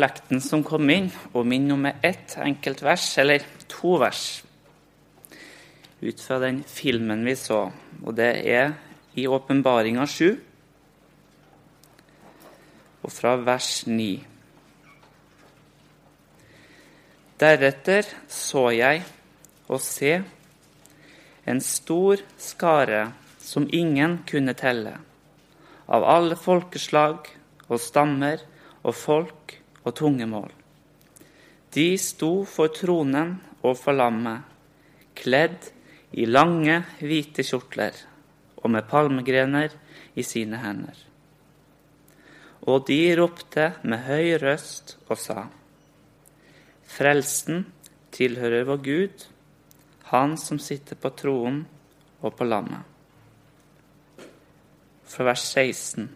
lekten som kom inn, og minne om ett enkelt vers, eller to vers, ut fra den filmen vi så. Og det er i Åpenbaringa 7, og fra vers 9. Deretter så jeg og se en stor skare som ingen kunne telle, av alle folkeslag og stammer og folk og tungemål. De sto for tronen og for lammet, kledd i lange, hvite kjortler og med palmegrener i sine hender. Og de ropte med høy røst og sa:" Frelsen tilhører vår Gud, Han som sitter på troen og på lammet. Fra vers 16.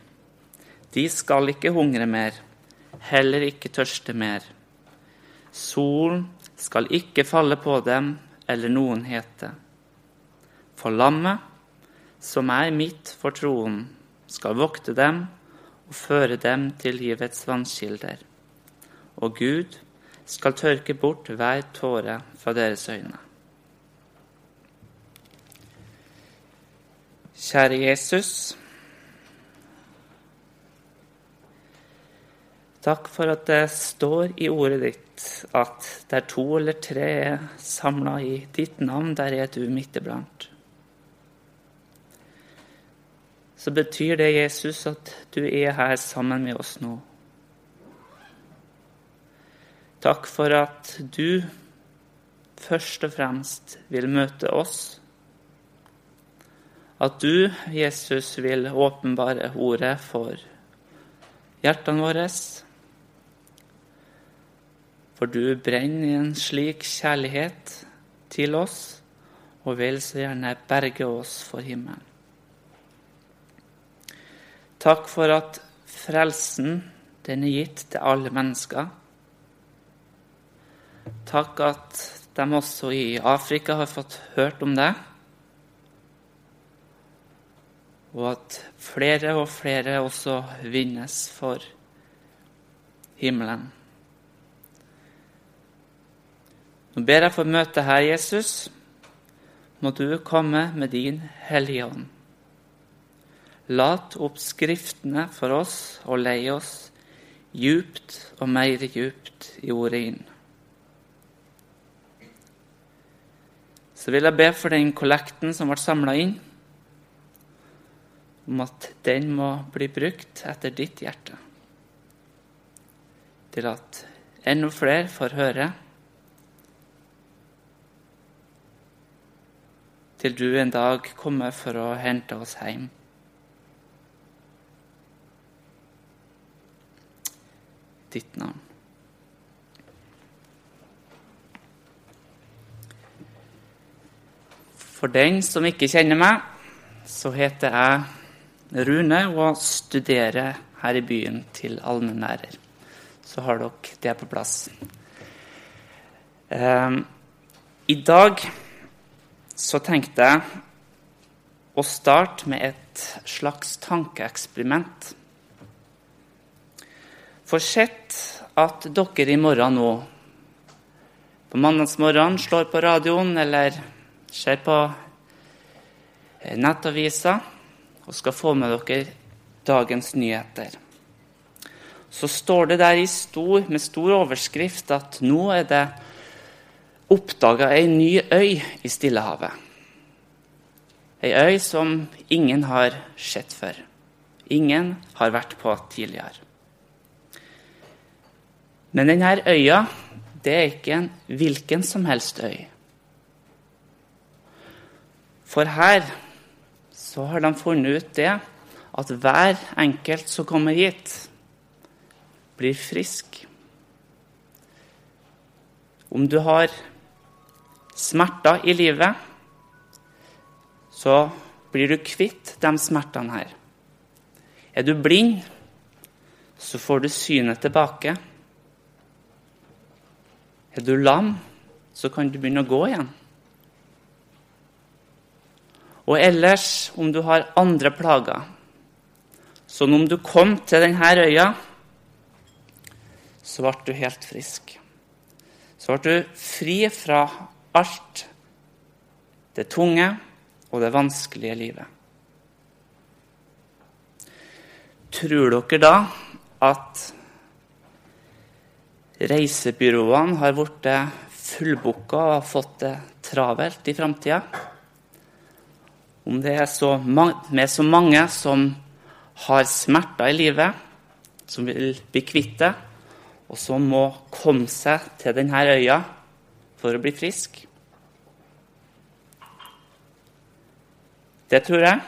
De skal ikke hungre mer, heller ikke tørste mer. Solen skal ikke falle på dem eller noen hete. For lammet, som er mitt for troen, skal vokte dem og føre dem til livets vannkilder. Og Gud skal tørke bort hver tåre fra deres øyne. Kjære Jesus. Takk for at det står i ordet ditt at der to eller tre er samla i ditt navn, der er du midt iblant. Så betyr det, Jesus, at du er her sammen med oss nå. Takk for at du først og fremst vil møte oss. At du, Jesus, vil åpenbare ordet for hjertene våre. For du brenner i en slik kjærlighet til oss og vil så gjerne berge oss for himmelen. Takk for at frelsen den er gitt til alle mennesker. Takk at de også i Afrika har fått hørt om det. Og at flere og flere også vinnes for himmelen. Nå ber jeg for møtet her, Jesus. Må du komme med din Hellige Ånd. Lat opp Skriftene for oss og leie oss djupt og mer djupt i ordet inn. Så vil jeg be for den kollekten som ble samla inn, om at den må bli brukt etter ditt hjerte. Til at enda flere får høre. Til du en dag kommer for å hente oss hjem. Ditt navn. For den som ikke kjenner meg, så heter jeg Rune og studerer her i byen til allmennlærer. Så har dere det på plass. Eh, I dag så tenkte jeg å starte med et slags tankeeksperiment. For sett at dere i morgen nå, på mandagsmorgenen, slår på radioen eller ser på nettavisa og skal få med dere dagens nyheter. Så står det der stor, med stor overskrift at nå er det oppdaga ei ny øy i Stillehavet. Ei øy som ingen har sett før. Ingen har vært på tidligere. Men denne øya det er ikke en hvilken som helst øy. For her så har de funnet ut det at hver enkelt som kommer hit, blir frisk. Om du har smerter i livet, så blir du kvitt de smertene her. Er du blind, så får du synet tilbake. Er du lam, så kan du begynne å gå igjen. Og ellers, om du har andre plager Sånn om du kom til denne øya, så ble du helt frisk. Så ble du fri fra alt det tunge og det vanskelige livet. Tror dere da at reisebyråene har blitt fullbooka og fått det travelt i framtida? Om det er så, med så mange som har smerter i livet, som vil bli kvitt det, og som må komme seg til denne øya for å bli frisk? Det tror jeg.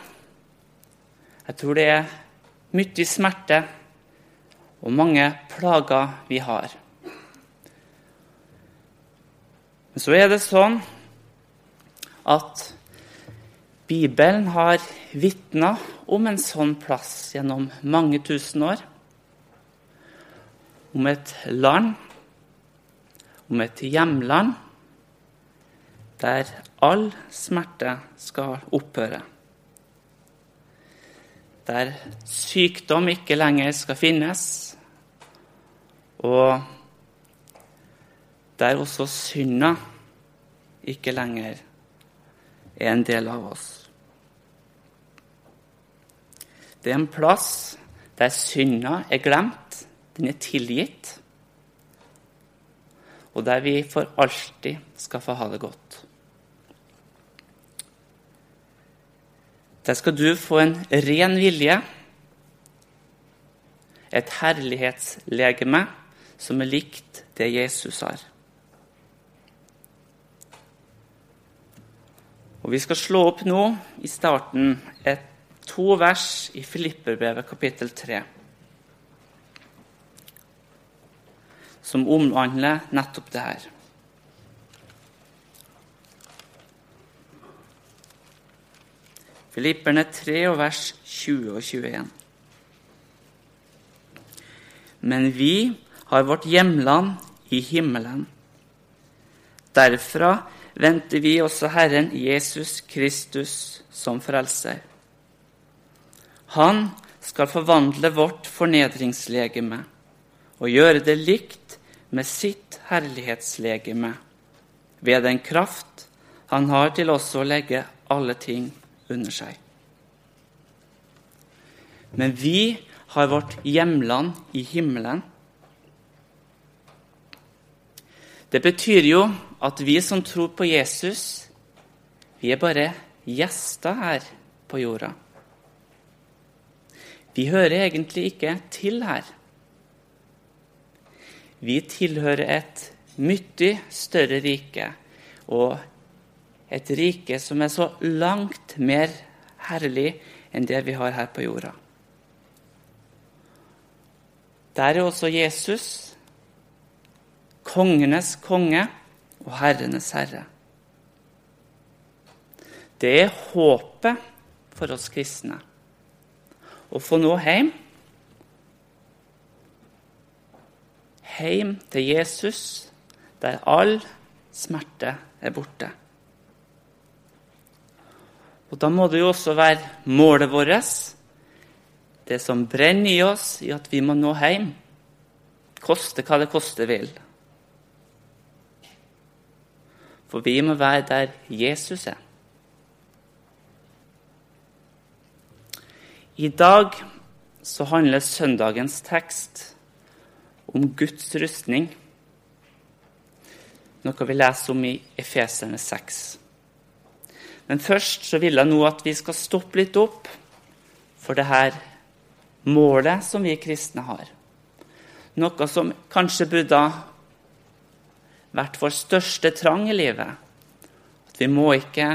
Jeg tror det er mye smerte og mange plager vi har. Men så er det sånn at Bibelen har vitna om en sånn plass gjennom mange tusen år. Om et land, om et hjemland, der all smerte skal opphøre der sykdom ikke lenger skal finnes, og der også synda ikke lenger er en del av oss. Det er en plass der synda er glemt, den er tilgitt, og der vi for alltid skal få ha det godt. Der skal du få en ren vilje, et herlighetslegeme som er likt det Jesus har. Og Vi skal slå opp nå i starten et, to vers i Filipperbrevet kapittel 3, som omhandler nettopp det her. Filipperne 3 og vers 20 og 21. Men vi har vårt hjemland i himmelen. Derfra venter vi også Herren Jesus Kristus som frelser. Han skal forvandle vårt fornedringslegeme og gjøre det likt med sitt herlighetslegeme, ved den kraft han har til også å legge alle ting under seg. Men vi har vårt hjemland i himmelen. Det betyr jo at vi som tror på Jesus, vi er bare gjester her på jorda. Vi hører egentlig ikke til her. Vi tilhører et mye større rike og et rike som er så langt mer herlig enn det vi har her på jorda. Der er også Jesus, kongenes konge og herrenes herre. Det er håpet for oss kristne. Å få nå hjem Hjem til Jesus, der all smerte er borte. Og Da må det jo også være målet vårt, det som brenner i oss, i at vi må nå hjem. Koste hva det koste vil. For vi må være der Jesus er. I dag så handler søndagens tekst om Guds rustning, noe vi leser om i Efesene 6. Men først så vil jeg nå at vi skal stoppe litt opp for det her målet som vi kristne har. Noe som kanskje burde vært vår største trang i livet. At vi må ikke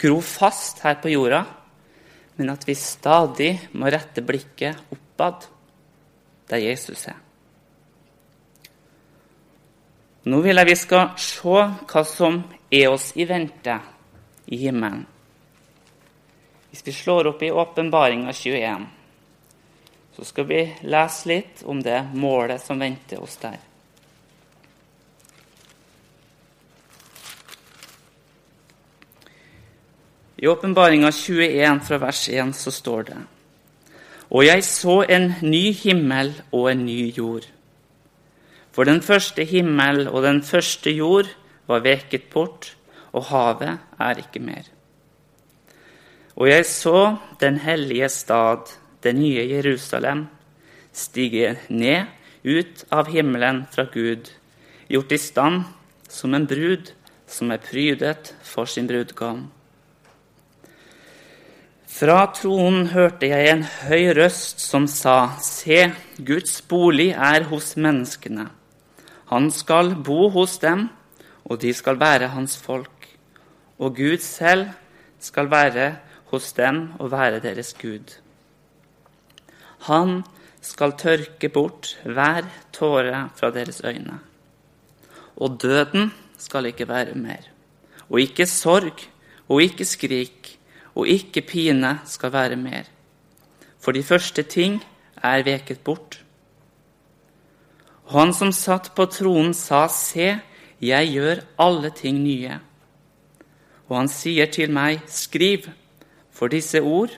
gro fast her på jorda, men at vi stadig må rette blikket oppad, der Jesus er. Nå vil jeg vi skal se hva som er oss i vente i himmelen. Hvis vi slår opp i Åpenbaringa 21, så skal vi lese litt om det målet som venter oss der. I Åpenbaringa 21 fra vers 1 så står det Og jeg så en ny himmel og en ny jord. For den første himmel og den første jord var veket bort, og havet er ikke mer. Og jeg så den hellige stad, det nye Jerusalem, stige ned ut av himmelen fra Gud, gjort i stand som en brud som er prydet for sin brudgom. Fra tronen hørte jeg en høy røst som sa, Se, Guds bolig er hos menneskene. Han skal bo hos dem, og de skal være hans folk. Og Gud selv skal være hos dem og være deres Gud. Han skal tørke bort hver tåre fra deres øyne. Og døden skal ikke være mer. Og ikke sorg og ikke skrik og ikke pine skal være mer. For de første ting er veket bort. Og han som satt på tronen, sa, Se, jeg gjør alle ting nye. Og han sier til meg, Skriv, for disse ord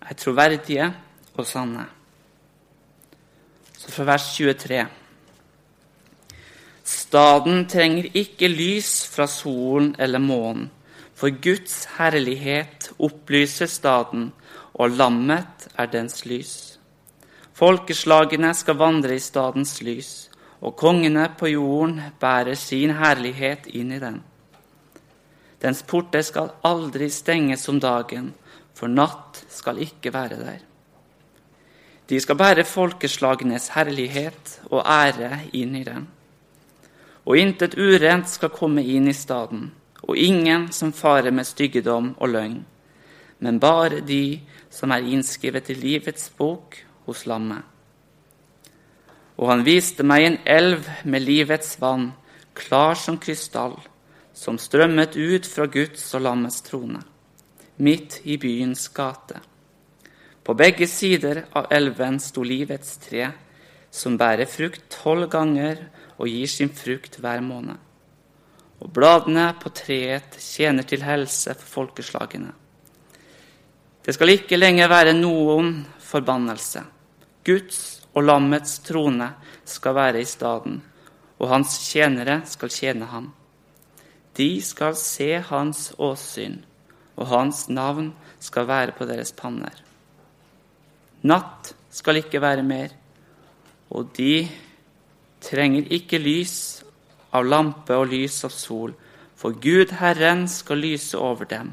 er troverdige og sanne. Så fra vers 23. Staden trenger ikke lys fra solen eller månen, for Guds herlighet opplyser staden, og lammet er dens lys. Folkeslagene skal vandre i stadens lys, og kongene på jorden bærer sin herlighet inn i den. Dens porter skal aldri stenges om dagen, for natt skal ikke være der. De skal bære folkeslagenes herlighet og ære inn i den. Og intet urent skal komme inn i staden, og ingen som farer med styggedom og løgn, men bare de som er innskrevet i livets bok hos lammet. Og han viste meg en elv med livets vann, klar som krystall, som strømmet ut fra Guds og lammets trone, midt i byens gate. På begge sider av elven sto livets tre, som bærer frukt tolv ganger og gir sin frukt hver måned. Og bladene på treet tjener til helse for folkeslagene. Det skal ikke lenger være noen forbannelse. Guds og lammets trone skal være i staden, og hans tjenere skal tjene ham. De skal se hans åsyn, og hans navn skal være på deres panner. Natt skal ikke være mer, og de trenger ikke lys av lampe og lys av sol, for Gud Herren skal lyse over dem,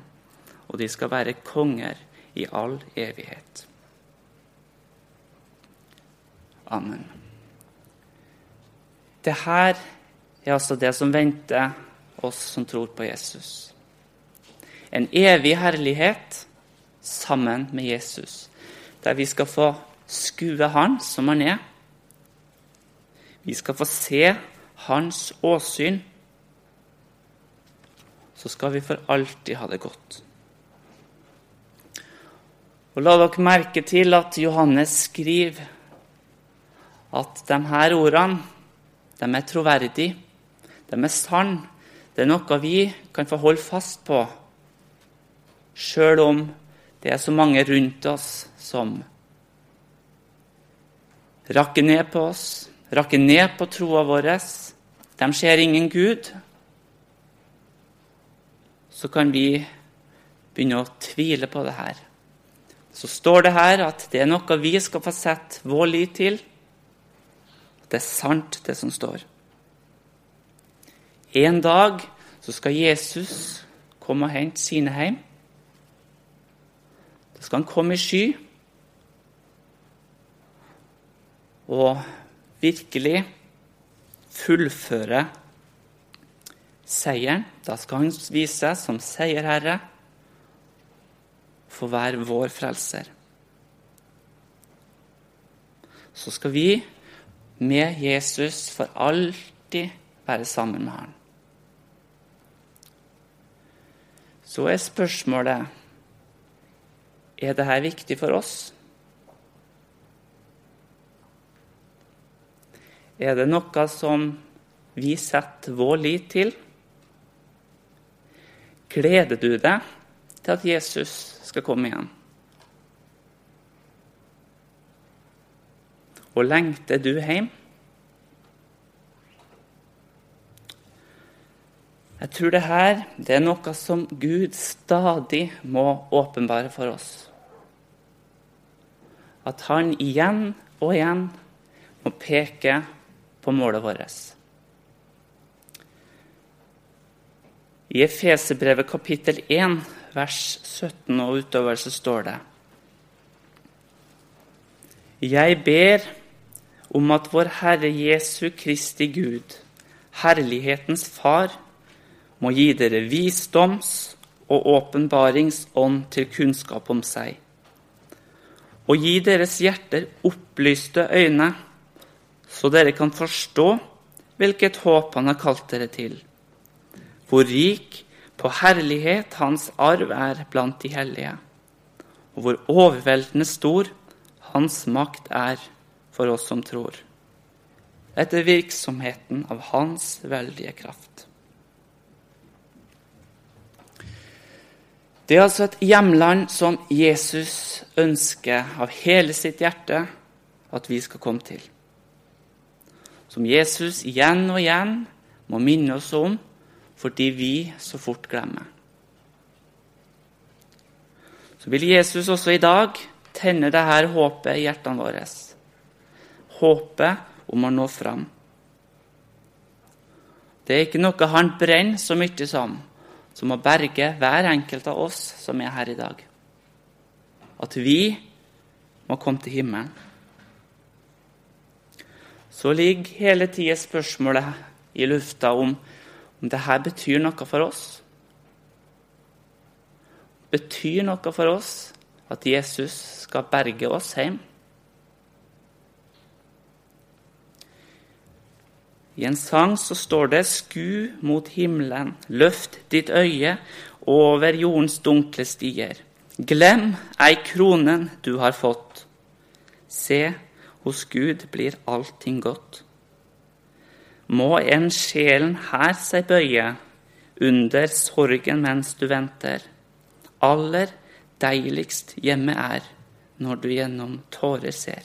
og de skal være konger i all evighet. Amen. Det her er altså det som venter oss som tror på Jesus. En evig herlighet sammen med Jesus, der vi skal få skue Han som Han er, vi skal få se hans åsyn. Så skal vi for alltid ha det godt. Og La dere merke til at Johannes skriver at de her ordene de er troverdige, de er sanne. Det er noe vi kan få holde fast på, sjøl om det er så mange rundt oss som rakker ned på oss, rakker ned på troa vår, de ser ingen Gud, så kan vi begynne å tvile på det her. Så står det her at det er noe vi skal få sette vår lit til. Det er sant, det som står. En dag så skal Jesus komme og hente sine hjem. Da skal han komme i sky. Og virkelig fullføre seieren. Da skal han vise seg som seierherre, få være vår frelser. Så skal vi med Jesus for alltid være sammen med han. Så er spørsmålet er dette viktig for oss. Er det noe som vi setter vår lit til? Gleder du deg til at Jesus skal komme igjen? Og lengter du hjem? Jeg tror det her det er noe som Gud stadig må åpenbare for oss. At han igjen og igjen må peke på målet vårt. I Efesebrevet kapittel 1, vers 17 og utover, så står det Jeg ber om at vår Herre Jesu Kristi Gud, herlighetens Far, må gi dere visdoms- og åpenbaringsånd til kunnskap om seg, og gi deres hjerter opplyste øyne, så dere kan forstå hvilket håp Han har kalt dere til, hvor rik på herlighet Hans arv er blant de hellige, og hvor overveldende stor Hans makt er for oss som tror, etter virksomheten av Hans veldige kraft. Det er altså et hjemland som Jesus ønsker av hele sitt hjerte at vi skal komme til. Som Jesus igjen og igjen må minne oss om fordi vi så fort glemmer. Så vil Jesus også i dag tenne dette håpet i hjertene våre. Håpet om å nå fram. Det er ikke noe han brenner så mye som som må berge hver enkelt av oss som er her i dag. At vi må komme til himmelen. Så ligger hele tida spørsmålet i lufta om om dette betyr noe for oss. Betyr noe for oss at Jesus skal berge oss hjem? I en sang så står det 'Sku mot himmelen, løft ditt øye over jordens dunkle stier'. Glem ei kronen du har fått. Se, hos Gud blir allting godt. Må en sjelen her seg bøye under sorgen mens du venter. Aller deiligst hjemme er når du gjennom tårer ser.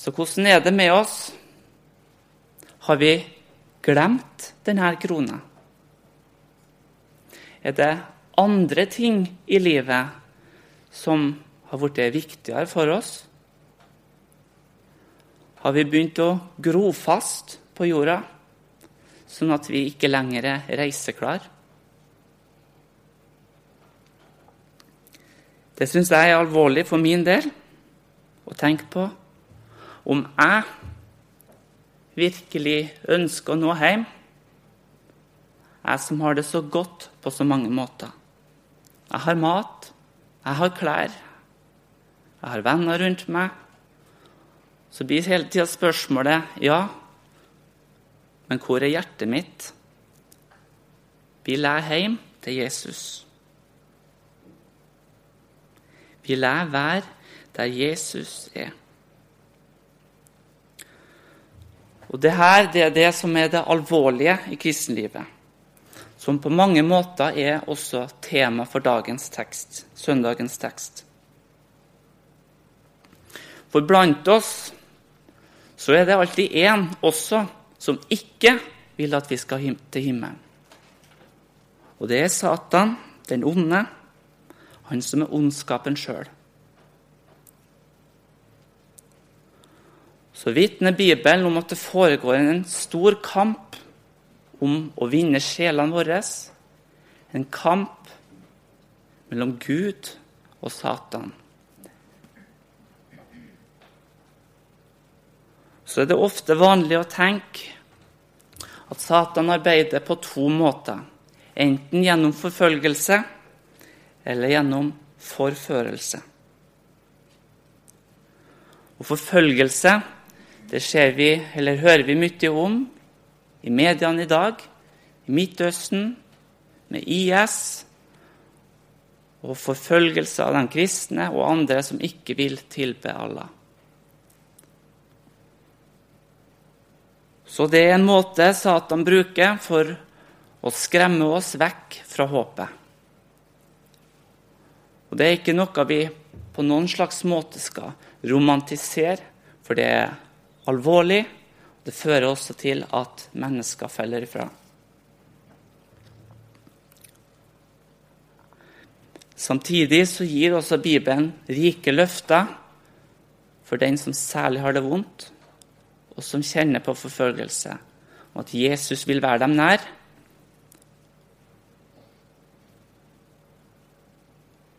Så hvordan er det med oss? Har vi glemt denne krona? Er det andre ting i livet som har blitt viktigere for oss? Har vi begynt å gro fast på jorda, sånn at vi ikke lenger er reiseklar? Det syns jeg er alvorlig for min del å tenke på om jeg virkelig ønsker å nå hjem, jeg som har det så godt på så mange måter. Jeg har mat, jeg har klær, jeg har venner rundt meg. Så blir hele tida spørsmålet ja, men hvor er hjertet mitt? Vil jeg hjem til Jesus? Vil jeg være der Jesus er? Og det her det er det som er det alvorlige i kristenlivet. Som på mange måter er også tema for dagens tekst, søndagens tekst. For blant oss så er det alltid én også som ikke vil at vi skal til himmelen. Og det er Satan, den onde, han som er ondskapen sjøl. Så vitner Bibelen om at det foregår en stor kamp om å vinne sjelene våre. En kamp mellom Gud og Satan. Så er det ofte vanlig å tenke at Satan arbeider på to måter. Enten gjennom forfølgelse eller gjennom forførelse. Og Forfølgelse det ser vi, eller hører vi mye om i mediene i dag, i Midtøsten, med IS og forfølgelse av de kristne og andre som ikke vil tilbe Allah. Så det er en måte Satan bruker for å skremme oss vekk fra håpet. Og Det er ikke noe vi på noen slags måte skal romantisere, for det er alvorlig, Det fører også til at mennesker faller ifra. Samtidig så gir også Bibelen rike løfter for den som særlig har det vondt, og som kjenner på forfølgelse, og at Jesus vil være dem nær.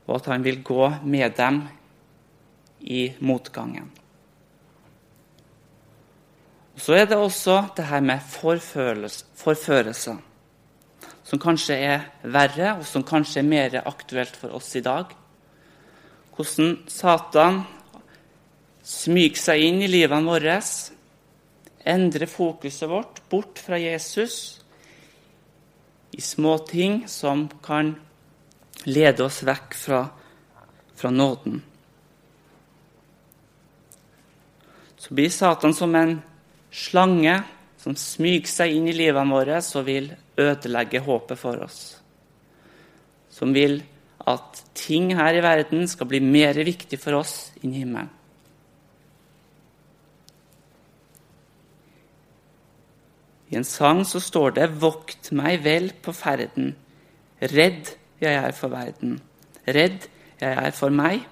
Og at han vil gå med dem i motgangen. Så er det også det her med forførelse, som kanskje er verre, og som kanskje er mer aktuelt for oss i dag. Hvordan Satan smyger seg inn i livene våre, endrer fokuset vårt bort fra Jesus i små ting som kan lede oss vekk fra, fra nåden. Så blir Satan som en slange som smyger seg inn i livene våre og vil ødelegge håpet for oss. Som vil at ting her i verden skal bli mer viktig for oss enn himmelen. I en sang så står det 'Vokt meg vel på ferden'. Redd jeg er for verden. Redd jeg er for meg.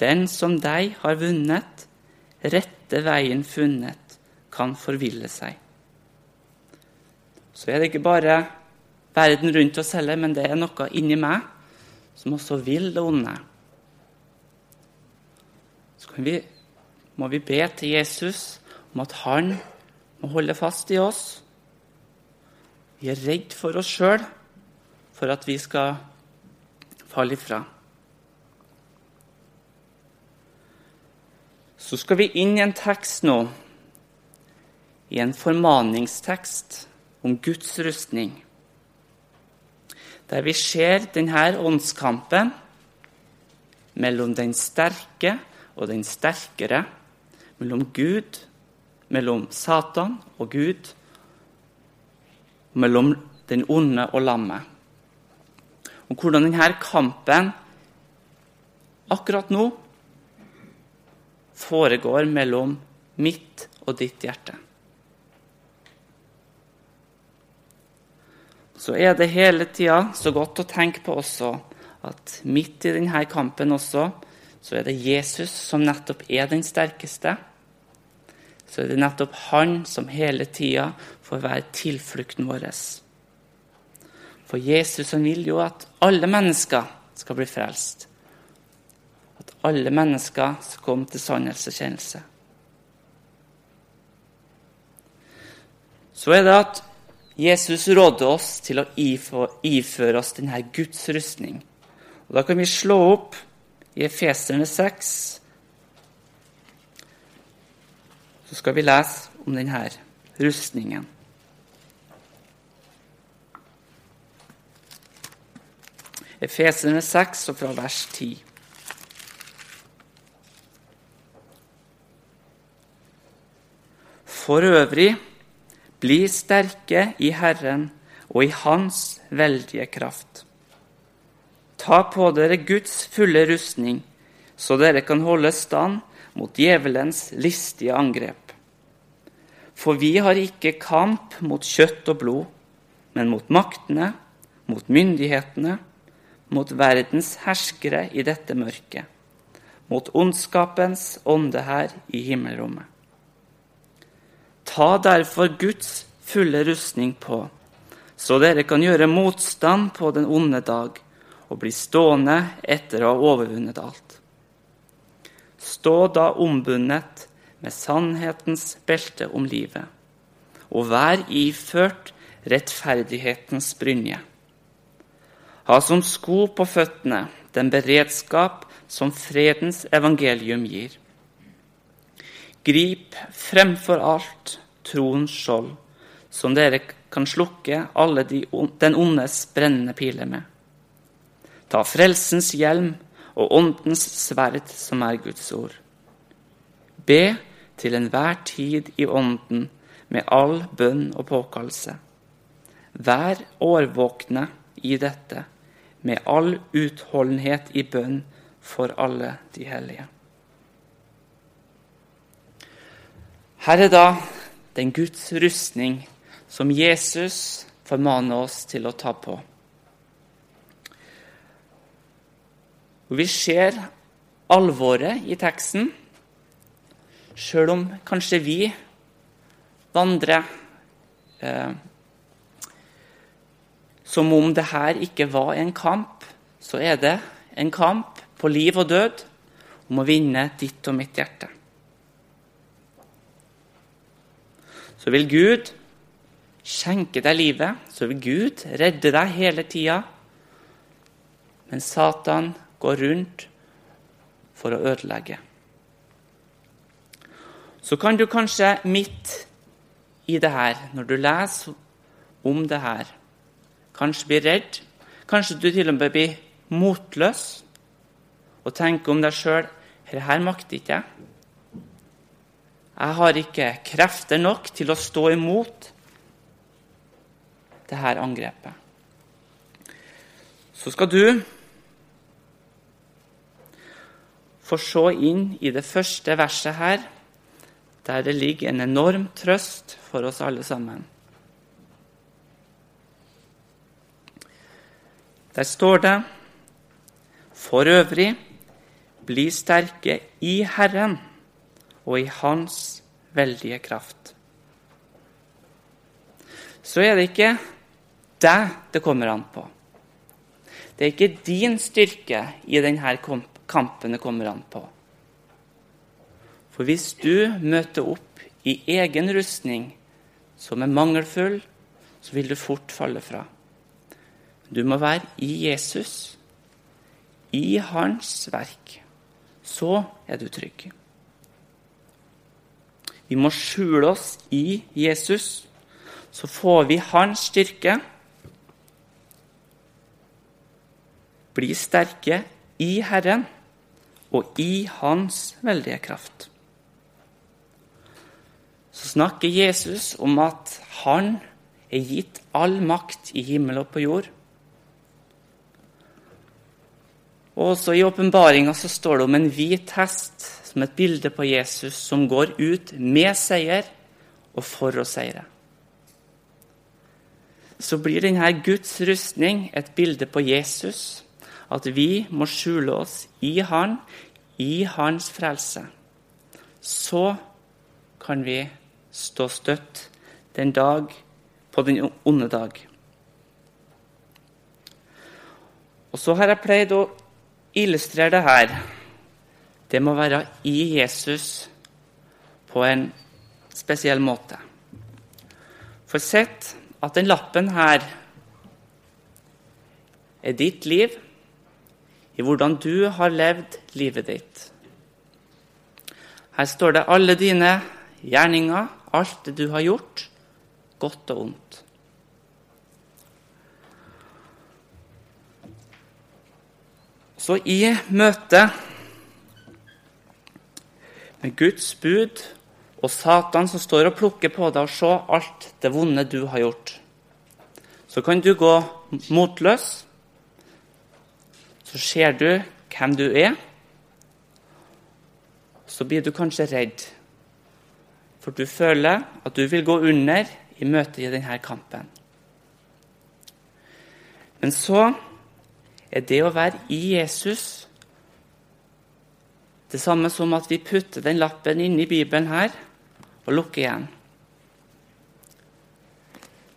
Den som deg har vunnet, rette veien funnet, kan forville seg. Så er det ikke bare verden rundt oss heller, men det er noe inni meg som også vil det onde. Så vi, må vi be til Jesus om at han må holde fast i oss. Vi er redd for oss sjøl, for at vi skal falle ifra. Så skal vi inn i en tekst nå, i en formaningstekst om Guds rustning, der vi ser denne åndskampen mellom den sterke og den sterkere, mellom Gud mellom Satan og Gud, mellom den onde og lammet. Og hvordan denne kampen akkurat nå foregår mellom mitt og ditt hjerte. Så er det hele tida så godt å tenke på også at midt i denne kampen også, så er det Jesus som nettopp er den sterkeste så er det nettopp han som hele tida får være tilflukten vår. For Jesus han vil jo at alle mennesker skal bli frelst. At alle mennesker skal komme til sannhetserkjennelse. Så er det at Jesus råder oss til å iføre oss denne Guds rustning. Og Da kan vi slå opp i Efeserne 6, så skal vi lese om denne rustningen. Efeserne 6 og fra vers 10. For øvrig, bli sterke i Herren og i Hans veldige kraft. Ta på dere Guds fulle rustning, så dere kan holde stand mot djevelens listige angrep. For vi har ikke kamp mot kjøtt og blod, men mot maktene, mot myndighetene, mot verdens herskere i dette mørket, mot ondskapens ånde her i himmelrommet. Ta derfor Guds fulle rustning på, så dere kan gjøre motstand på den onde dag og bli stående etter å ha overvunnet alt. Stå da ombundet med sannhetens belte om livet, og vær iført rettferdighetens brynje. Ha som sko på føttene den beredskap som fredens evangelium gir. Grip fremfor alt troens skjold, som dere kan slukke alle de, den ondes brennende piler med. Ta frelsens hjelm og åndens sverd, som er Guds ord. Be til enhver tid i ånden med all bønn og påkallelse. Vær årvåkne i dette, med all utholdenhet i bønn for alle de hellige. Her er da den Guds rustning som Jesus formaner oss til å ta på. Vi ser alvoret i teksten, sjøl om kanskje vi vandrer eh, som om det her ikke var en kamp, så er det en kamp på liv og død om å vinne ditt og mitt hjerte. Så vil Gud skjenke deg livet, så vil Gud redde deg hele tida. Men Satan går rundt for å ødelegge. Så kan du kanskje midt i det her, når du leser om det her, kanskje bli redd. Kanskje du til og med blir motløs og tenker om deg sjøl her makter ikke jeg. Jeg har ikke krefter nok til å stå imot det her angrepet. Så skal du få se inn i det første verset her, der det ligger en enorm trøst for oss alle sammen. Der står det For øvrig, bli sterke i Herren og i Hans veldige kraft. Så er det ikke deg det kommer an på. Det er ikke din styrke i denne kampen det kommer an på. For hvis du møter opp i egen rustning som er mangelfull, så vil du fort falle fra. Du må være i Jesus, i hans verk. Så er du trygg. Vi må skjule oss i Jesus, så får vi hans styrke. Bli sterke i Herren og i Hans veldige kraft. Så snakker Jesus om at han er gitt all makt i himmel og på jord. Og også I åpenbaringa står det om en hvit hest som et bilde på Jesus som går ut med seier og for å seire. Så blir denne Guds rustning et bilde på Jesus, at vi må skjule oss i Han, i Hans frelse. Så kan vi stå støtt den dag på den onde dag. Og så har jeg pleid å illustrere det her, det må være i Jesus på en spesiell måte. For sett at den lappen her er ditt liv, i hvordan du har levd livet ditt. Her står det alle dine gjerninger, alt det du har gjort, godt og ondt. Så i møte med Guds bud og Satan som står og plukker på deg og se alt det vonde du har gjort, så kan du gå motløs. Så ser du hvem du er. Så blir du kanskje redd, for du føler at du vil gå under i møte i denne kampen. Men så er det å være i Jesus det samme som at vi putter den lappen inn i Bibelen her og lukker igjen.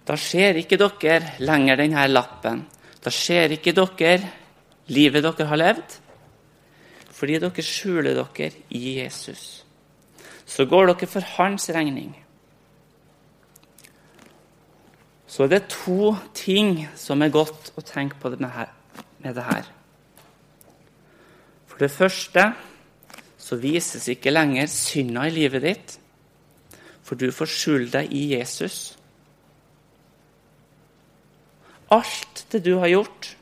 Da ser ikke dere lenger denne lappen. Da ser ikke dere livet dere har levd, fordi dere skjuler dere i Jesus. Så går dere for hans regning. Så det er to ting som er godt å tenke på med det her. For det første så vises ikke lenger synda i livet ditt, for du får skjule deg i Jesus. Alt det du har gjort,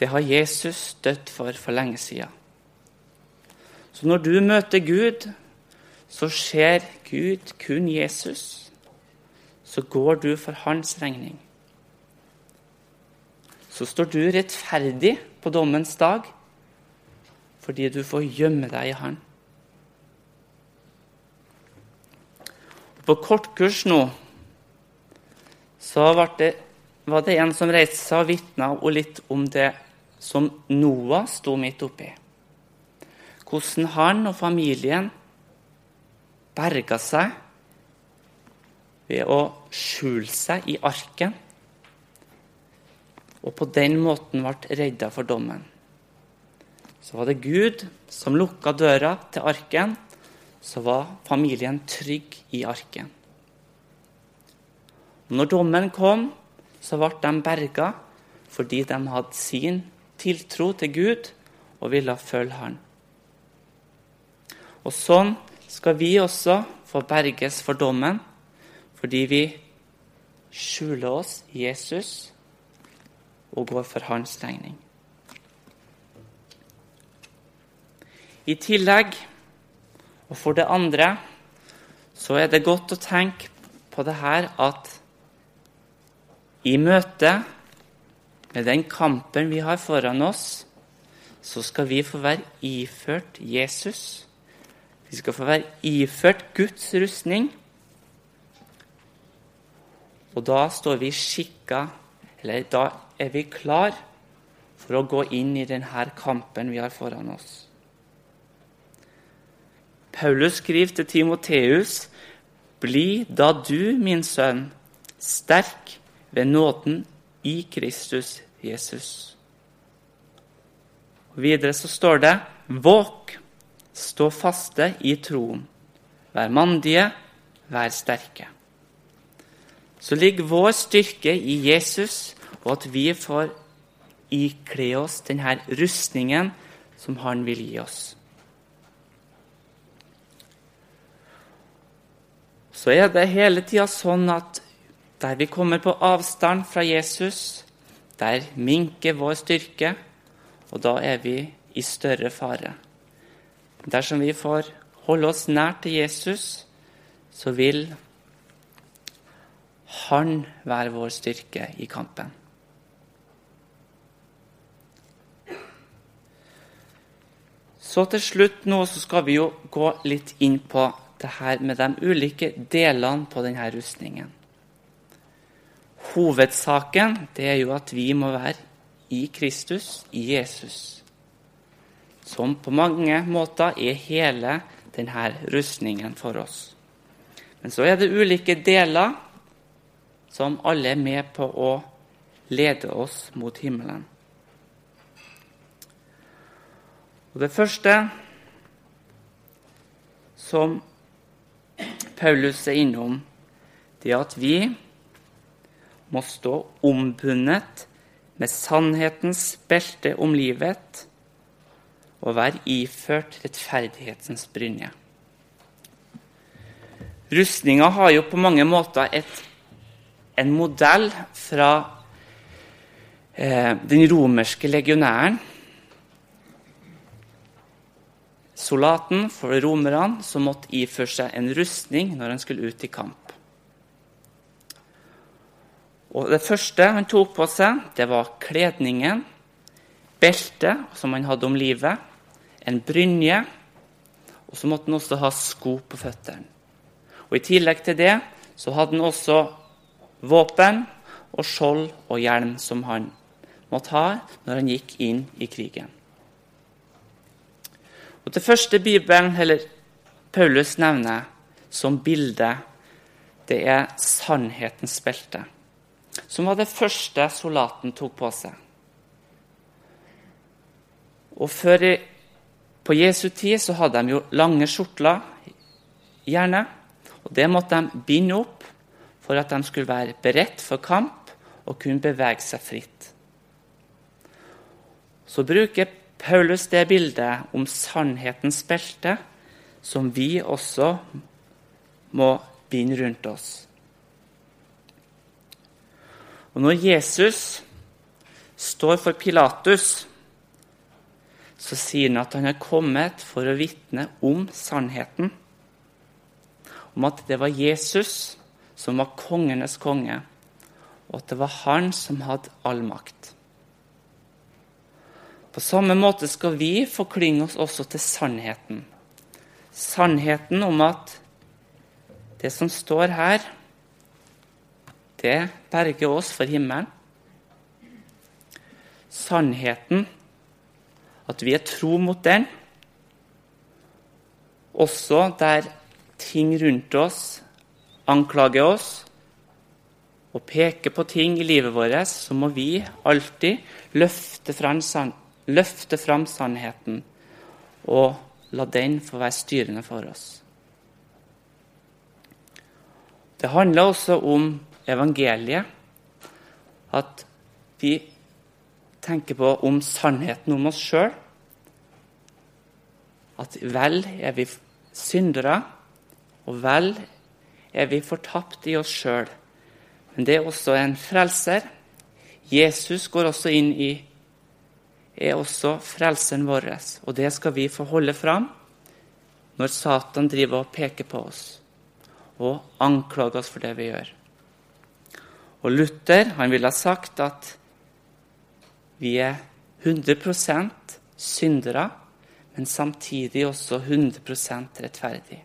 det har Jesus dødd for for lenge siden. Så når du møter Gud, så ser Gud kun Jesus. Så går du for hans regning så står du rettferdig på dommens dag fordi du får gjemme deg i Han. På kortkurs nå så det, var det en som reiste seg og vitna litt om det som Noah sto midt oppi. Hvordan han og familien berga seg ved å skjule seg i arken, og på den måten ble redda for dommen. Så var det Gud som lukka døra til arken, så var familien trygg i arken. Når dommen kom, så ble de berga fordi de hadde sin tiltro til Gud og ville følge Han. Og sånn skal vi også få berges for dommen fordi vi skjuler oss i Jesus og går for hans regning. I tillegg, og for det andre, så er det godt å tenke på det her at i møte med den kampen vi har foran oss, så skal vi få være iført Jesus. Vi skal få være iført Guds rustning og da står vi skikka, eller da er vi klar for å gå inn i denne kampen vi har foran oss. Paulus skriver til Timoteus.: Bli da du, min sønn, sterk ved nåden i Kristus Jesus. Og videre så står det.: Våk, stå faste i troen. Vær mandige, vær sterke så ligger vår styrke i Jesus, og at vi får ikle oss denne rustningen som han vil gi oss. Så er det hele tida sånn at der vi kommer på avstand fra Jesus, der minker vår styrke, og da er vi i større fare. Dersom vi får holde oss nær til Jesus, så vil han være vår styrke i kampen. Så til slutt nå så skal vi jo gå litt inn på det her med de ulike delene på denne rustningen. Hovedsaken det er jo at vi må være i Kristus, i Jesus. Som på mange måter er hele denne rustningen for oss. Men så er det ulike deler som alle er med på å lede oss mot himmelen. Og Det første som Paulus er innom, det at vi må stå ombundet med sannhetens belte om livet og være iført rettferdighetens brynje. Rustninga har jo på mange måter et en modell fra eh, den romerske legionæren. Soldaten for romerne som måtte iføre seg en rustning når han skulle ut i kamp. Og Det første han tok på seg, det var kledningen, beltet som han hadde om livet, en brynje, og så måtte han også ha sko på føttene. Og I tillegg til det så hadde han også våpen og skjold og hjelm som han måtte ha når han gikk inn i krigen. Og Det første Bibelen, eller Paulus nevner som bilde, det er sannhetens belte, som var det første soldaten tok på seg. Og før i, På Jesu tid så hadde de jo lange skjortler, gjerne. og Det måtte de binde opp for at de skulle være beredt for kamp og kunne bevege seg fritt. Så bruker Paulus det bildet om sannhetens belte, som vi også må binde rundt oss. Og Når Jesus står for Pilatus, så sier han at han er kommet for å vitne om sannheten. Om at det var Jesus som var kongenes konge, og at det var han som hadde all makt. På samme måte skal vi forklynge oss også til sannheten. Sannheten om at Det som står her, det berger oss for himmelen. Sannheten, at vi er tro mot den, også der ting rundt oss anklager oss og peker på ting i livet vårt, så må vi alltid løfte fram, løfte fram sannheten og la den få være styrende for oss. Det handler også om evangeliet. At vi tenker på om sannheten om oss sjøl. At vel er vi syndere, og vel er vi fortapt i oss sjøl. Men det er også en frelser. Jesus går også inn i er også frelseren vår, og det skal vi få holde fram når Satan driver og peker på oss og anklager oss for det vi gjør. Og Luther han ville ha sagt at vi er 100% syndere, men samtidig også 100% rettferdige.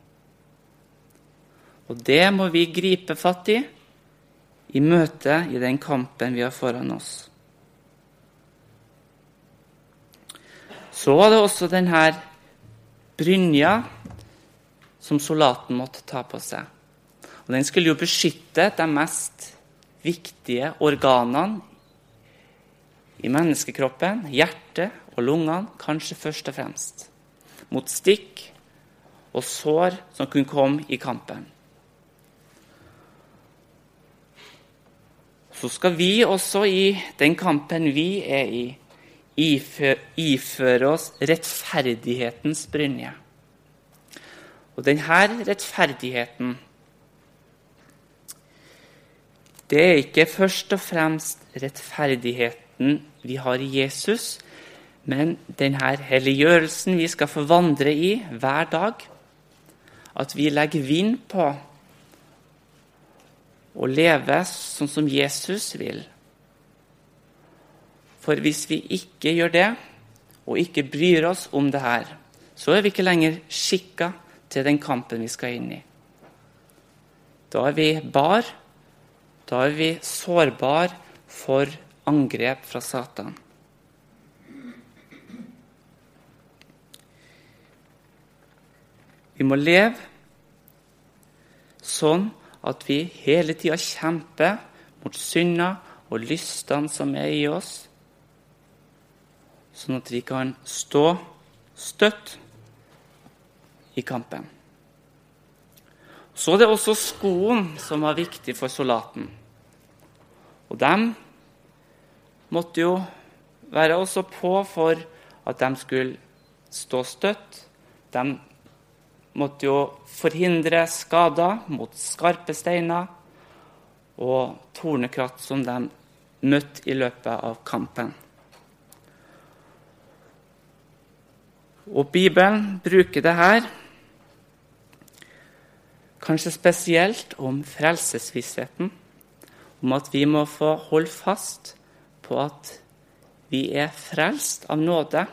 Og det må vi gripe fatt i i møte i den kampen vi har foran oss. Så var det også denne brynja som soldaten måtte ta på seg. Og Den skulle jo beskytte de mest viktige organene i menneskekroppen, hjertet og lungene, kanskje først og fremst, mot stikk og sår som kunne komme i kampen. Så skal vi også i den kampen vi er i, iføre oss rettferdighetens brynje. Og denne rettferdigheten det er ikke først og fremst rettferdigheten vi har i Jesus, men denne helliggjørelsen vi skal få vandre i hver dag. At vi legger vind på å leve sånn som Jesus vil. For hvis vi ikke gjør det, og ikke bryr oss om det her, så er vi ikke lenger skikka til den kampen vi skal inn i. Da er vi bar, da er vi sårbar for angrep fra Satan. Vi må leve sånn at vi hele tida kjemper mot synda og lystene som er i oss, sånn at vi kan stå støtt i kampen. Så er det også skoen som var viktig for soldaten. Og de måtte jo være også på for at de skulle stå støtt. De måtte jo forhindre skader mot skarpe steiner og tornekratt som de møtte i løpet av kampen. Og Bibelen bruker det her kanskje spesielt om frelsesvissheten, om at vi må få holde fast på at vi er frelst av nåde,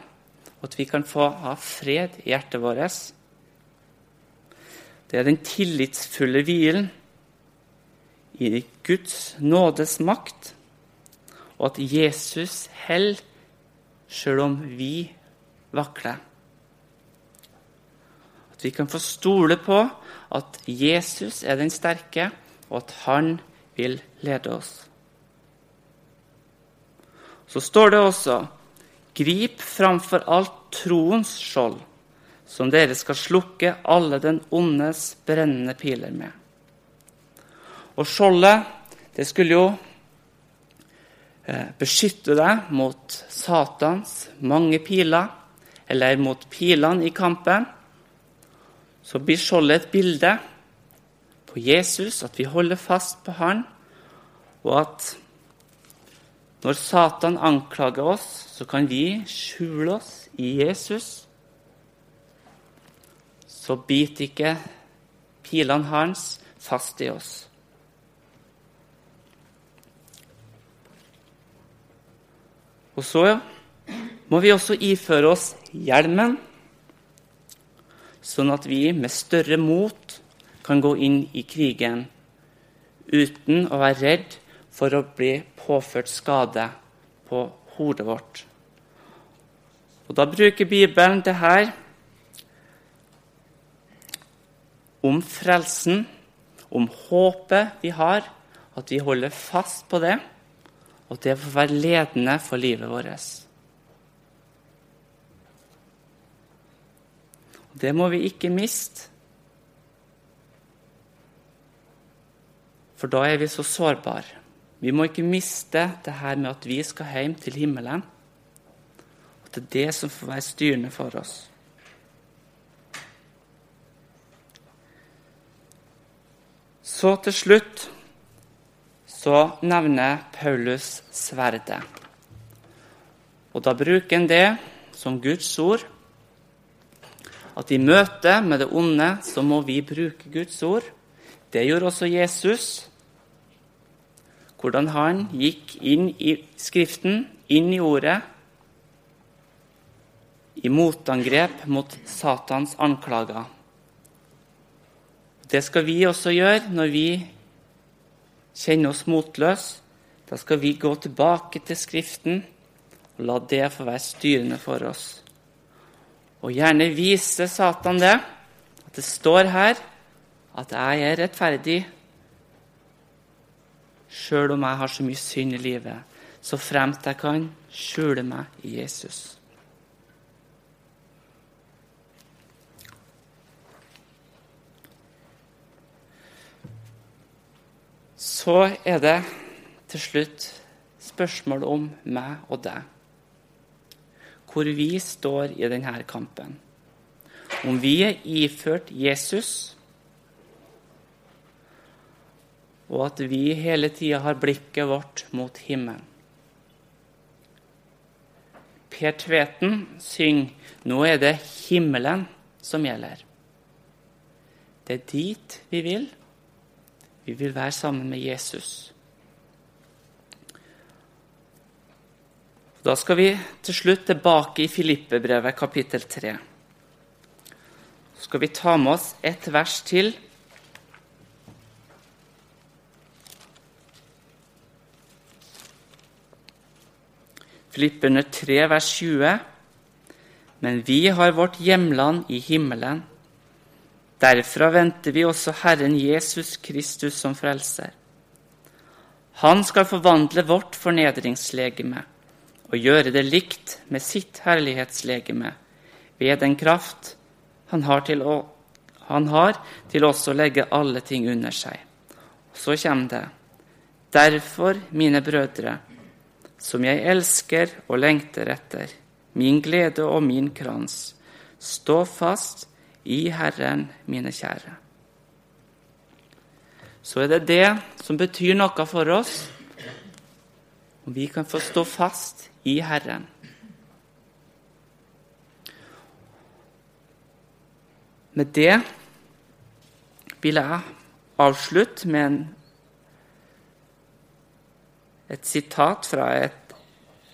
og at vi kan få ha fred i hjertet vårt. Det er den tillitsfulle hvilen i Guds nådes makt, og at Jesus holder selv om vi vakler. Vi kan få stole på at Jesus er den sterke, og at han vil lede oss. Så står det også Grip framfor alt troens skjold, som dere skal slukke alle den ondes brennende piler med. Og skjoldet, det skulle jo eh, beskytte deg mot Satans mange piler, eller mot pilene i kampen så blir skjoldet et bilde på Jesus, at vi holder fast på han, og at når Satan anklager oss, så kan vi skjule oss i Jesus. Så biter ikke pilene hans fast i oss. Og så må vi også iføre oss hjelmen sånn at vi med større mot kan gå inn i krigen uten å være redd for å bli påført skade på hodet vårt. Og Da bruker Bibelen det her om frelsen, om håpet vi har, at vi holder fast på det, og at det får være ledende for livet vårt. Det må vi ikke miste. For da er vi så sårbare. Vi må ikke miste det her med at vi skal hjem til himmelen. At det er det som får være styrende for oss. Så til slutt så nevner Paulus sverdet. Og da bruker han det som Guds ord at i møte med det onde så må vi bruke Guds ord. Det gjorde også Jesus. Hvordan han gikk inn i Skriften, inn i Ordet, i motangrep mot Satans anklager. Det skal vi også gjøre når vi kjenner oss motløse. Da skal vi gå tilbake til Skriften og la det få være styrende for oss. Og gjerne vise Satan det, at det står her at jeg er rettferdig, sjøl om jeg har så mye synd i livet, så fremt jeg kan skjule meg i Jesus. Så er det til slutt spørsmål om meg og deg hvor vi står i denne kampen. Om vi er iført Jesus, og at vi hele tida har blikket vårt mot himmelen. Per Tveten synger 'Nå er det himmelen som gjelder'. Det er dit vi vil. Vi vil være sammen med Jesus. Da skal vi til slutt tilbake i Filippebrevet kapittel 3. Så skal vi ta med oss ett vers til. Filipperne 3, vers 20. Men vi har vårt hjemland i himmelen. Derfra venter vi også Herren Jesus Kristus som frelser. Han skal forvandle vårt fornedringslegeme og gjøre det likt med sitt herlighetslegeme ved den kraft han har til å, har til også å legge alle ting under seg. Så kommer det. Derfor, mine brødre, som jeg elsker og lengter etter, min glede og min krans, stå fast i Herren, mine kjære. Så er det det som betyr noe for oss, om vi kan få stå fast i Herren. Med det vil jeg avslutte med en, et sitat fra et,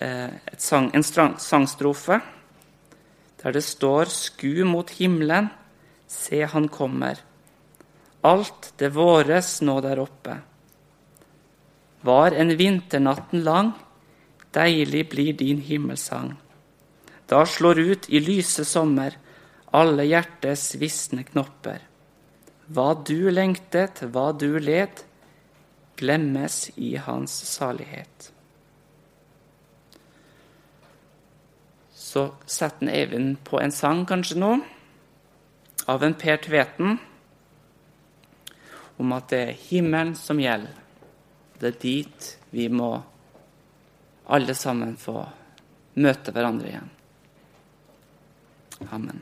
eh, et sang, en sangstrofe der det står 'Sku mot himmelen, se han kommer'. Alt det våres nå der oppe. Var en vinternatten lang, Deilig blir din himmelsang. Da slår ut i lyse sommer alle hjertes visne knopper. Hva du lengtet, hva du led, glemmes i hans salighet. Så setter Eivind på en sang kanskje nå, av en Per Tveten, om at det er himmelen som gjelder. Det er dit vi må alle sammen få møte hverandre igjen. Amen.